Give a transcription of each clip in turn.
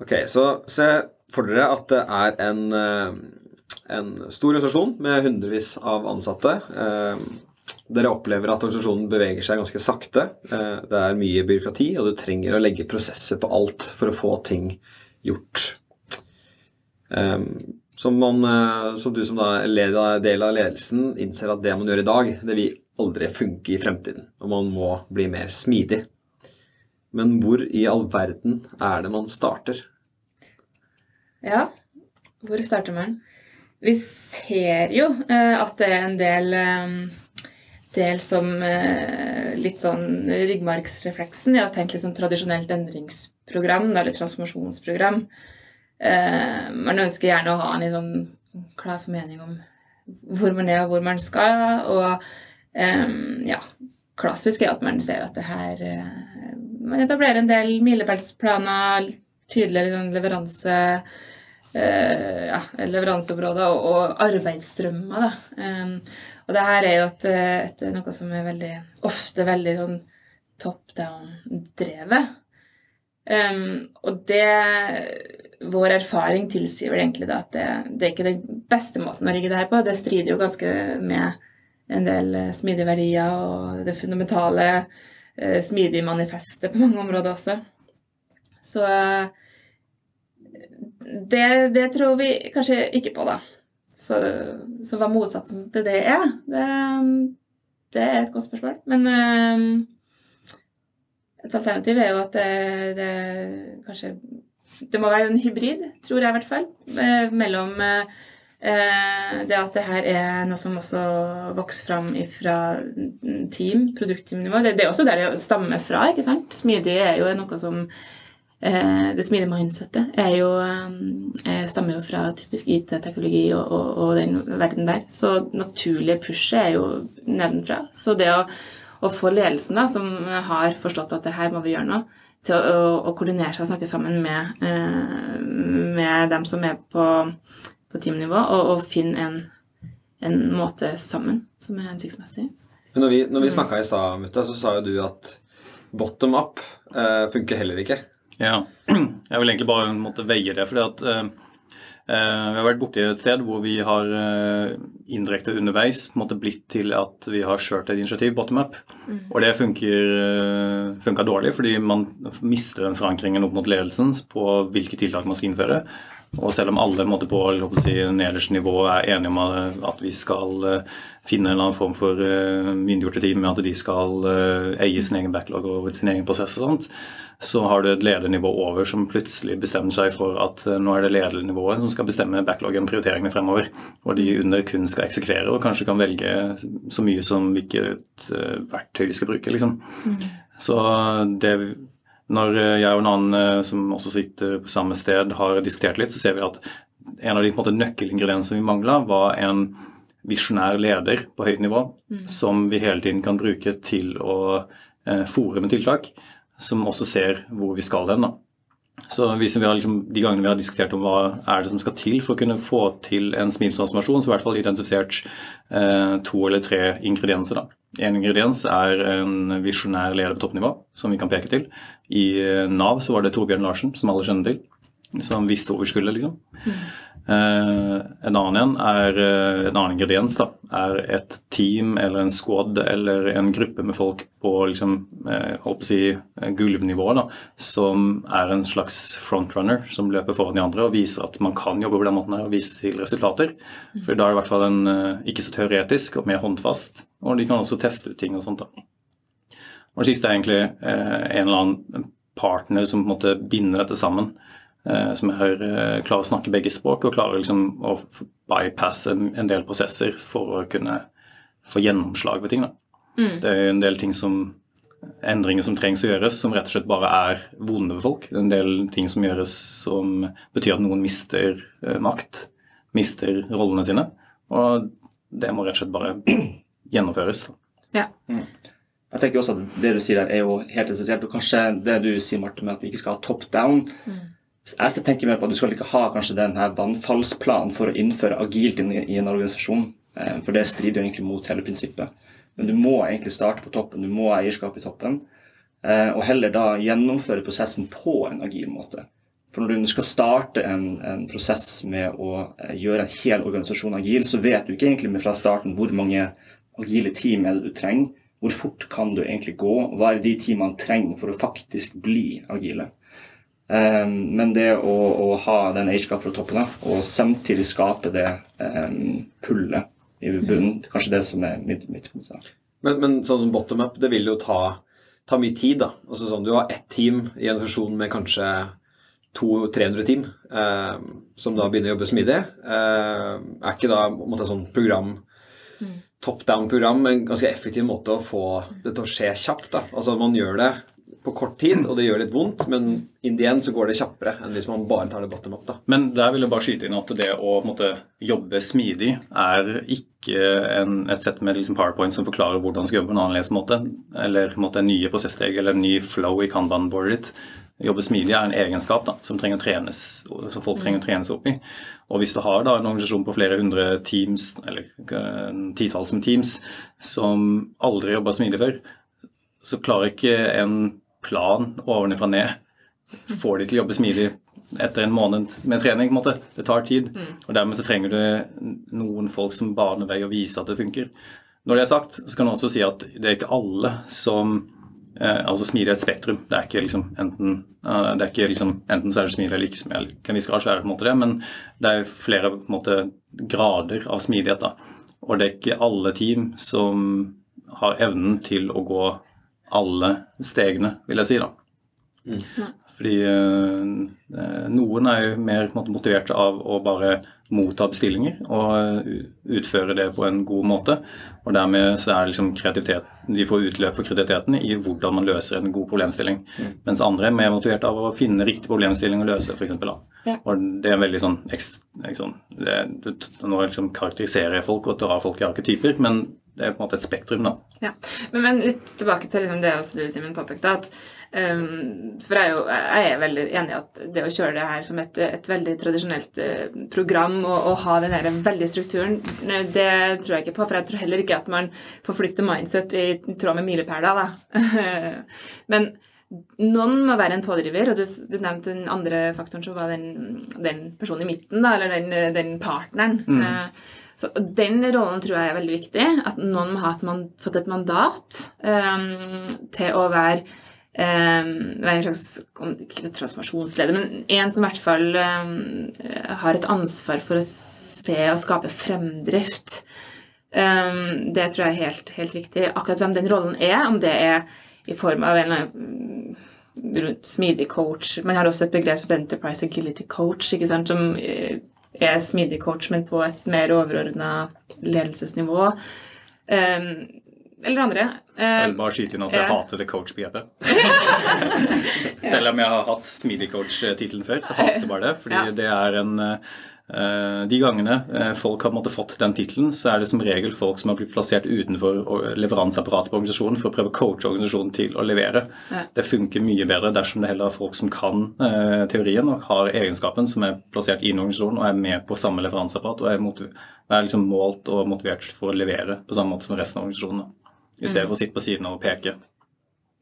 Ok, så se for dere at det er en, eh, en stor organisasjon med hundrevis av ansatte. Eh, dere opplever at organisasjonen beveger seg ganske sakte. Eh, det er mye byråkrati, og du trenger å legge prosesser på alt for å få ting gjort. Som, man, som du som er del av ledelsen innser at det man gjør i dag, det vil aldri funke i fremtiden. Og man må bli mer smidig. Men hvor i all verden er det man starter? Ja, hvor starter man? Vi ser jo eh, at det er en del, eh, del som eh, litt sånn ryggmargsrefleksen i å tenke sånn tradisjonelt endringsprogram eller transformasjonsprogram. Man ønsker gjerne å ha en litt sånn klar formening om hvor man er og hvor man skal. Og ja, klassisk er at man ser at det her Man etablerer en del milepælsplaner, tydelige liksom, leveranse eh, ja, leveranseområder og, og arbeidsstrømmer. Um, og det her er jo et, et, noe som er veldig, ofte veldig sånn top down-drevet. Um, og det Vår erfaring tilsier egentlig da, at det, det, er ikke den beste måten å rigge det her på. Det strider jo ganske med en del smidige verdier og det fundamentale uh, smidige manifestet på mange områder også. Så uh, det, det, tror vi kanskje ikke på, da. Så, så hva motsatsen til det er, det, det er et godt spørsmål. Men um, et alternativ er jo at det, det, kanskje Det må være en hybrid, tror jeg i hvert fall, eh, mellom det at det her er noe som også vokser fram fra team, produktteamnivå. Det, det er også der det stammer fra. ikke sant? Smidig er jo noe som Eh, det smidige mindsettet er jo, eh, stammer jo fra typisk IT-teknologi og, og, og, den verden der. Så naturlige pushet er jo nedenfra. Så det å, å, få ledelsen, da, som har forstått at det her må vi gjøre noe, til å, å koordinere seg og snakke sammen med, eh, med dem som er på, på teamnivå, og, og finne en, en, måte sammen som er hensiktsmessig. Når vi, når vi snakka i stad, Mutta, så sa jo du at bottom up eh, funker heller ikke. Ja, jeg vil egentlig bare måtte veie det. fordi at eh, eh, vi har vært borti et sted hvor vi har eh, indirekte underveis måtte blitt til at vi har kjørt et initiativ bottom up. Mm. Og det funker, eh, funker dårlig fordi man mister den forankringen opp mot ledelsen på hvilke tiltak man skal innføre. Og selv om alle måtte, på si, nederste nivå er enige om at vi skal uh, finne en eller annen form for uh, myndiggjorte team med at de skal uh, eie sin egen backlog og sin egen prosess og sånt, så har du et ledernivå over som plutselig bestemmer seg for at nå er det ledernivået som skal bestemme backloggen og prioriteringene fremover. Og de under kun skal eksekvere og kanskje kan velge så mye som hvilket verktøy de skal bruke. liksom. Mm. Så det, når jeg og en annen som også sitter på samme sted, har diskutert litt, så ser vi at en av de måte, nøkkelingrediensene vi mangla, var en visjonær leder på høyt nivå mm. som vi hele tiden kan bruke til å eh, fòre med tiltak som også ser hvor vi skal hen. da. Så hvis vi har liksom, De gangene vi har diskutert om hva er det som skal til for å kunne få til en smiletransformasjon, så i hvert fall identifisert eh, to eller tre ingredienser. da. En ingrediens er en visjonær leder på toppnivå, som vi kan peke til. I Nav så var det Torbjørn Larsen, som alle kjenner til, som visste hvor vi skulle. liksom. Mm. Eh, en annen er eh, en annen ingrediens. da, er et team eller en squad eller en gruppe med folk på liksom, eh, si, gulvnivå da, som er en slags frontrunner som løper foran de andre og viser at man kan jobbe på den måten her og vise til resultater. For da er det i hvert fall en, ikke så teoretisk og mer håndfast. Og de kan også teste ut ting og sånt. da. Og det siste er egentlig en eller annen partner som på en måte binder dette sammen. Eh, som jeg hører klarer å snakke begge språk og klarer liksom å bypasse en del prosesser for å kunne få gjennomslag ved ting. Mm. Det er en del ting som, endringer som trengs å gjøres, som rett og slett bare er vonde for folk. Det er en del ting som gjøres som betyr at noen mister uh, makt, mister rollene sine. Og det må rett og slett bare gjennomføres. Ja. Mm. Jeg tenker også at Det du sier der er jo helt essensielt. Og kanskje det du sier, Marte, med at vi ikke skal ha top down. Mm jeg tenker mer på at Du skal ikke ha kanskje den vannfallsplanen for å innføre agilt i en organisasjon. Eh, for det strider jo egentlig mot hele prinsippet. Men du må egentlig starte på toppen. Du må ha eierskap i toppen. Eh, og heller da gjennomføre prosessen på en agil måte. For når du skal starte en, en prosess med å eh, gjøre en hel organisasjon agil, så vet du ikke egentlig fra starten hvor mange agile team er det du trenger. Hvor fort kan du egentlig gå? Hva er de teamene trenger for å faktisk bli agile? Um, men det å, å ha den eierskap fra toppen av, og samtidig skape det um, pullet i bunnen, det er kanskje det som er mitt, mitt punkt. Men, men sånn som bottom up, det vil jo ta, ta mye tid, da. Altså sånn, Du har ett team i en organisasjon med kanskje 200-300 team, eh, som da begynner å jobbe smidig. Eh, er ikke da måtte, sånn program top down-program en ganske effektiv måte å få det til å skje kjapt? da. Altså Man gjør det på kort tid, og det gjør litt vondt, men in the end så går det kjappere enn hvis man bare tar det bottom up. da. Men der vil jeg bare skyte inn at det å måte, jobbe smidig er ikke en, et sett med liksom powerpoint som forklarer hvordan man skal jobbe på en annerledes måte, eller på en måte, en nye prosesssteg eller en ny flow i kanban-boardet ditt. Jobbe smidig er en egenskap da, som, trenger trenes, som folk trenger å trenes opp i. Og hvis du har da en organisasjon på flere hundre teams, eller eh, titalls med teams, som aldri jobba smidig før, så klarer ikke en plan ovenfra ned får de til å jobbe smidig etter en måned med trening. på en måte. Det tar tid. Og dermed så trenger du noen folk som baner vei og viser at det funker. Når det er sagt, så kan du også si at det er ikke alle som eh, altså Smidig er et spektrum. Det er ikke liksom enten uh, det er ikke liksom, enten så er det smidig eller ikke smidig. Til en viss grad så er det på en måte det, men det er flere på en måte grader av smidighet. da. Og det er ikke alle team som har evnen til å gå alle stegene, vil jeg si. da. Fordi eh, noen er jo mer motiverte måte, motivert av å bare motta bestillinger og eh, utføre det på en god måte. Og dermed så er det liksom kreativitet, de får utløp for kreativiteten i hvordan man løser en god problemstilling. Mens andre er mer motivert av å finne riktig problemstilling å løse, f.eks. Ja. Og det er veldig sånn, ekst, ikke sånn det, det, Nå liksom karakteriserer jeg folk og drar folk i arketyper, men det er på en måte et spektrum, da. Ja. Men, men litt tilbake til liksom det også du Simen påpekte. at um, For jeg er jo jeg er veldig enig i at det å kjøre det her som et, et veldig tradisjonelt eh, program og, og ha den her veldig strukturen, det tror jeg ikke på. For jeg tror heller ikke at man forflytter mindset i, tråd med milepæler. da. men noen må være en pådriver, og du, du nevnte den andre faktoren, som var den, den personen i midten, da, eller den, den partneren. Mm. så Den rollen tror jeg er veldig viktig. At noen må ha et man, fått et mandat um, til å være, um, være en slags ikke transformasjonsleder, men en som i hvert fall um, har et ansvar for å se og skape fremdrift. Det tror jeg er helt, helt riktig. Akkurat hvem den rollen er, om det er i form av en rundt smidig coach. Man har også et begrep som Enterprise Agility Coach, ikke sant, som eh, er smidig coach, men på et mer overordna ledelsesnivå. Um, eller andre. Jeg Um, vil bare skyte inn at jeg hater det coach-begrepet. Selv om jeg har hatt smidig coach-tittelen før, så hater jeg bare det. Fordi Ja. det er en eh, De gangene eh, folk har måttet fått den tittelen, så er det som regel folk som har blitt plassert utenfor leveranseapparatet på organisasjonen for å prøve å coache organisasjonen til å levere. Ja. Det funker mye bedre dersom det heller er folk som kan eh, teorien og har egenskapen, som er plassert i en organisasjon og er med på samme leveranseapparat og er, er liksom målt og motivert for å levere på samme måte som resten av organisasjonen. I stedet for å sitte på siden og peke.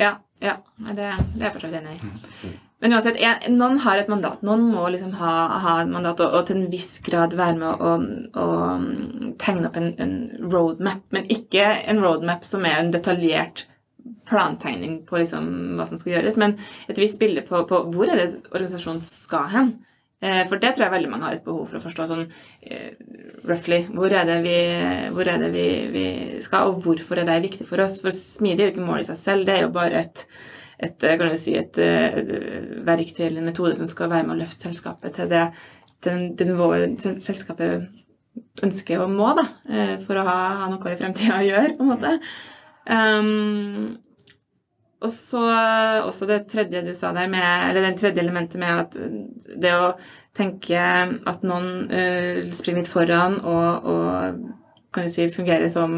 Ja, ja. Det, det er jeg for så vidt enig i. Men uansett, en, noen har et mandat. Noen må liksom ha, ha et mandat og, og til en viss grad være med å, å mm, tegne opp en, en roadmap. Men ikke en roadmap som er en detaljert plantegning på liksom hva som skal gjøres, men et visst bilde på, på hvor er det organisasjonen skal hen. Eh, For det tror jeg veldig mange har et behov for å forstå sånn eh, roughly. Hvor er det, vi, hvor er det vi, vi skal, og hvorfor er det viktig for oss? For smidig er jo ikke mål i seg selv, det er jo bare et, et, eh, si, et, et verktøy eller en metode som skal være med å løfte selskapet til det, til det nivået selskapet ønsker og må, da, for å ha, ha noe i fremtida å gjøre, på en måte. Um, og så også det tredje du sa der, med, eller det tredje elementet med at det å tenke at noen uh, springer litt foran og, og kan du si fungerer som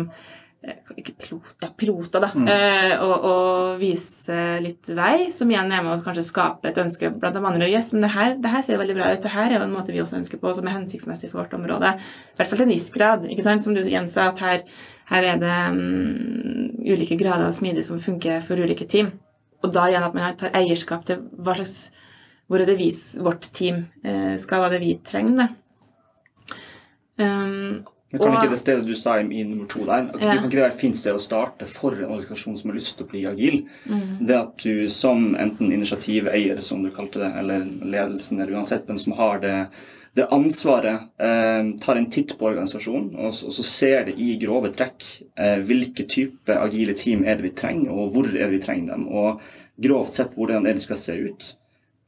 eh, ikke pilot, ja, piloter, da. eh, og, og vise litt vei, som igjen er med å kanskje skape et ønske blant de andre. Yes, men det her, det her ser jo veldig bra ut. Det her er jo en måte vi også ønsker på, som er hensiktsmessig for vårt område. I hvert fall til en viss grad. ikke sant? Som du gjensa, at her, her er det um, ulike grader av smidig som funker for ulike team. Og da igjen at man tar eierskap til hva slags hvor er det vi, vårt team eh, skal, hva det vi trenger. Um, Men kan og- ikke det stedet du sa i, i nummer to der, at Ja. kan ikke det være et fint sted å starte for en organisasjon som har lyst til å bli agil? Mm. Det at du som enten initiativeier, som du kalte det, eller ledelsen, eller uansett hvem som har det, det ansvaret, eh, tar en titt på organisasjonen, og, så- og så ser det i grove trekk eh, hvilke type agile team er det vi trenger, og hvor er det vi trenger dem, og grovt sett hvordan er det skal se ut.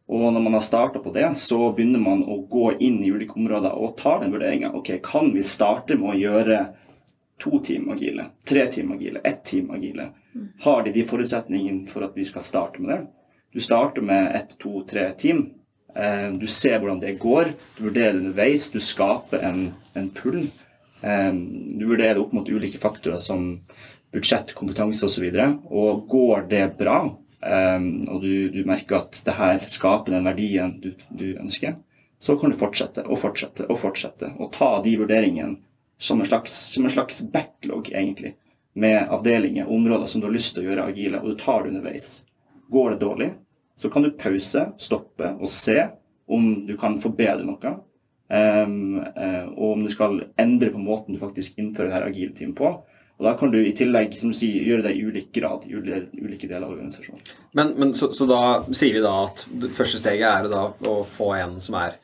Og når man har starta på det, så begynner man å gå inn i ulike områder og tar den vurderinga. Ok, kan vi starte med å gjøre to team agile, tre team agile, ett team agile? Har de de forutsetningene for at vi skal starte med det? Du starter med ett, to, tre team. Eh, Du ser hvordan det går. Du vurderer underveis. Du skaper en, en pull. Eh, Du vurderer det opp mot ulike faktorer som budsjett, kompetanse osv. Og, og går det bra, um, og du, du merker at det her skaper den verdien du, du ønsker, så kan du fortsette og fortsette og fortsette og ta de vurderingene som en slags, som en slags backlog, egentlig, med avdelinger, områder som du har lyst til å gjøre agile, og du tar det underveis. Går det dårlig, så kan du pause, stoppe og se om du kan forbedre noe. Um, uh, og om du skal endre på måten du faktisk innfører det her agile teamet på. Og Da kan du i tillegg som du sier, gjøre det i ulik grad i ulike deler av organisasjonen. Men, men så, så da sier vi da at det første steget er å få en som er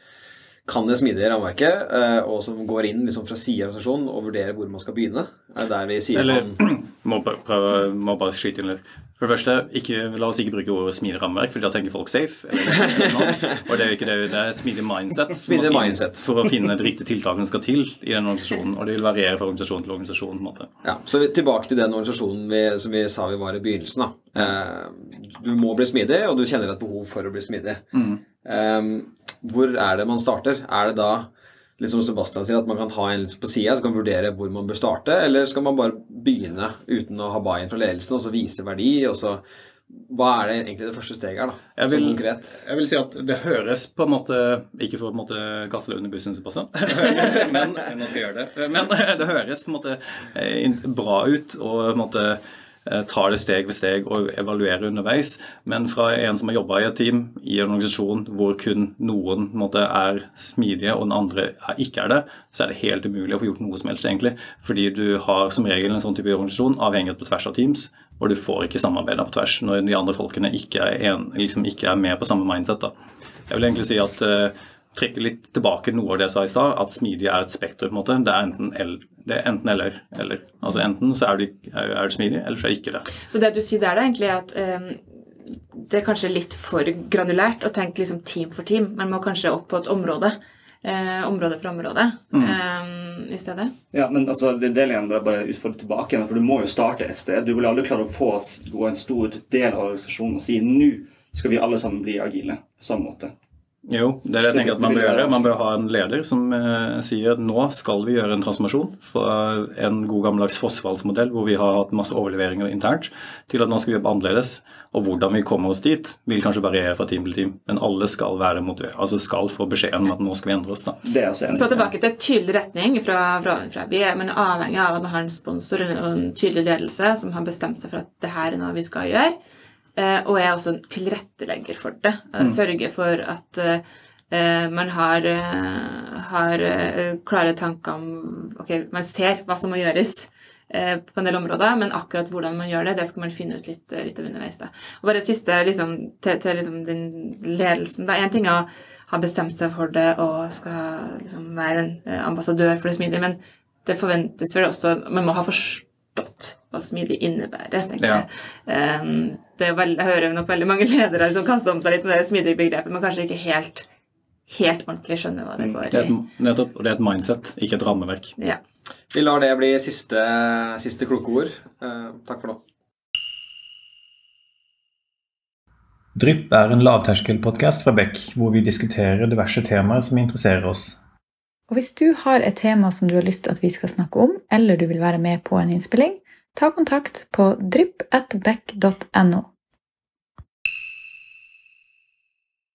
kan det smidige rammeverket, eh, og som går inn liksom fra siden av organisasjonen og vurderer hvor man skal begynne. Er der vi sier Eller man må prøve, må bare skyte inn litt. For det første, ikke, la oss ikke bruke ordet smidig rammeverk, for da tenker folk safe. Og det er jo ikke det, det er smidig mindset. Smidig mindset. For å finne de riktige tiltakene som skal til i den organisasjonen. Og det vil variere fra organisasjon til organisasjon. på en måte. Ja, så tilbake til den organisasjonen vi, som vi sa vi var i begynnelsen. da. Eh, du må bli smidig, og du kjenner et behov for å bli smidig. Eh, hvor er det man starter? Er det da litt som Sebastian sier, at man kan ha en på sida som kan vurdere hvor man bør starte, eller skal man bare begynne uten å ha buy-in fra ledelsen, og så vise verdi, og så Hva er det egentlig det første steget er, da? Jeg vil- Sånn konkret. Jeg vil si at det høres på en måte Ikke for å på en måte kaste deg under bussen, Sebastian, men nå skal jeg gjøre det. Men det høres på en måte eh, bra ut og på en måte tar det steg ved steg og evaluerer underveis. Men fra en som har jobba i et team i en organisasjon hvor kun noen måte, er smidige og den andre ikke er det, så er det helt umulig å få gjort noe som helst, egentlig. Fordi du har som regel en sånn type organisasjon avhengighet på tvers av teams, og du får ikke samarbeida på tvers når de andre folkene ikke er, en, liksom ikke er med på samme mindset. Da. Jeg vil egentlig si at eh, trekke litt tilbake noe av det jeg sa i stad, at smidig er et spekter. på en måte. Det er enten, el, det er enten eller. eller. Altså Enten så er du, du smidig, eller så er du ikke det. Så det du sier der, da, egentlig er at um, det er kanskje litt for granulært å tenke liksom team for team. Man må kanskje opp på et område. Eh, område for område eh, i stedet. Ja, men altså, det jeg bare, bare utfordre tilbake igjen, for du må jo starte et sted. Du vil aldri klare å få gå en stor del av organisasjonen og si nå skal vi alle sammen bli agile på samme måte. Jo, det er det jeg tenker at man bør gjøre. Man bør ha en leder som eh, sier at nå skal vi gjøre en transformasjon fra en god gammeldags forsvarsmodell hvor vi har hatt masse overleveringer internt, til at nå skal vi jobbe annerledes. Og hvordan vi kommer oss dit, vil kanskje variere fra team til team, men alle skal være motivert, altså skal få beskjeden om at nå skal vi endre oss. da. Det er enig. Så tilbake til tydelig retning fra, fra, fra Vi er men avhengig av at man har en sponsor og en tydelig ledelse som har bestemt seg for at det her er noe vi skal gjøre. Eh, og er også en tilrettelegger for det. Eh, Sørger for at eh, man har, har klare tanker om Ok, man ser hva som må gjøres på en del områder, men akkurat hvordan man gjør det, det skal man finne ut litt, litt av underveis. Da. Og bare et siste liksom, til, til liksom, den ledelsen. da, Én ting er å ha bestemt seg for det og skal liksom, være en ambassadør for det smidige, men det forventes vel også Man må ha forstått hva smidig innebærer, tenker Ja. jeg. Um, det er vel, jeg hører nok veldig mange ledere som kaster om seg litt med det smidige begrepet, men kanskje ikke helt, helt ordentlig skjønner hva det går Det er i. et, nettopp, og det er et mindset, ikke et rammeverk. Ja. Vi lar det bli siste, siste kloke ord. Uh, takk for nå. Drypp er en lavterskelpodkast fra Beck, hvor vi diskuterer diverse temaer som interesserer oss. Og hvis du har et tema som du har lyst til at vi skal snakke om, eller du vil være med på en innspilling, ta kontakt på drypp.beck.no.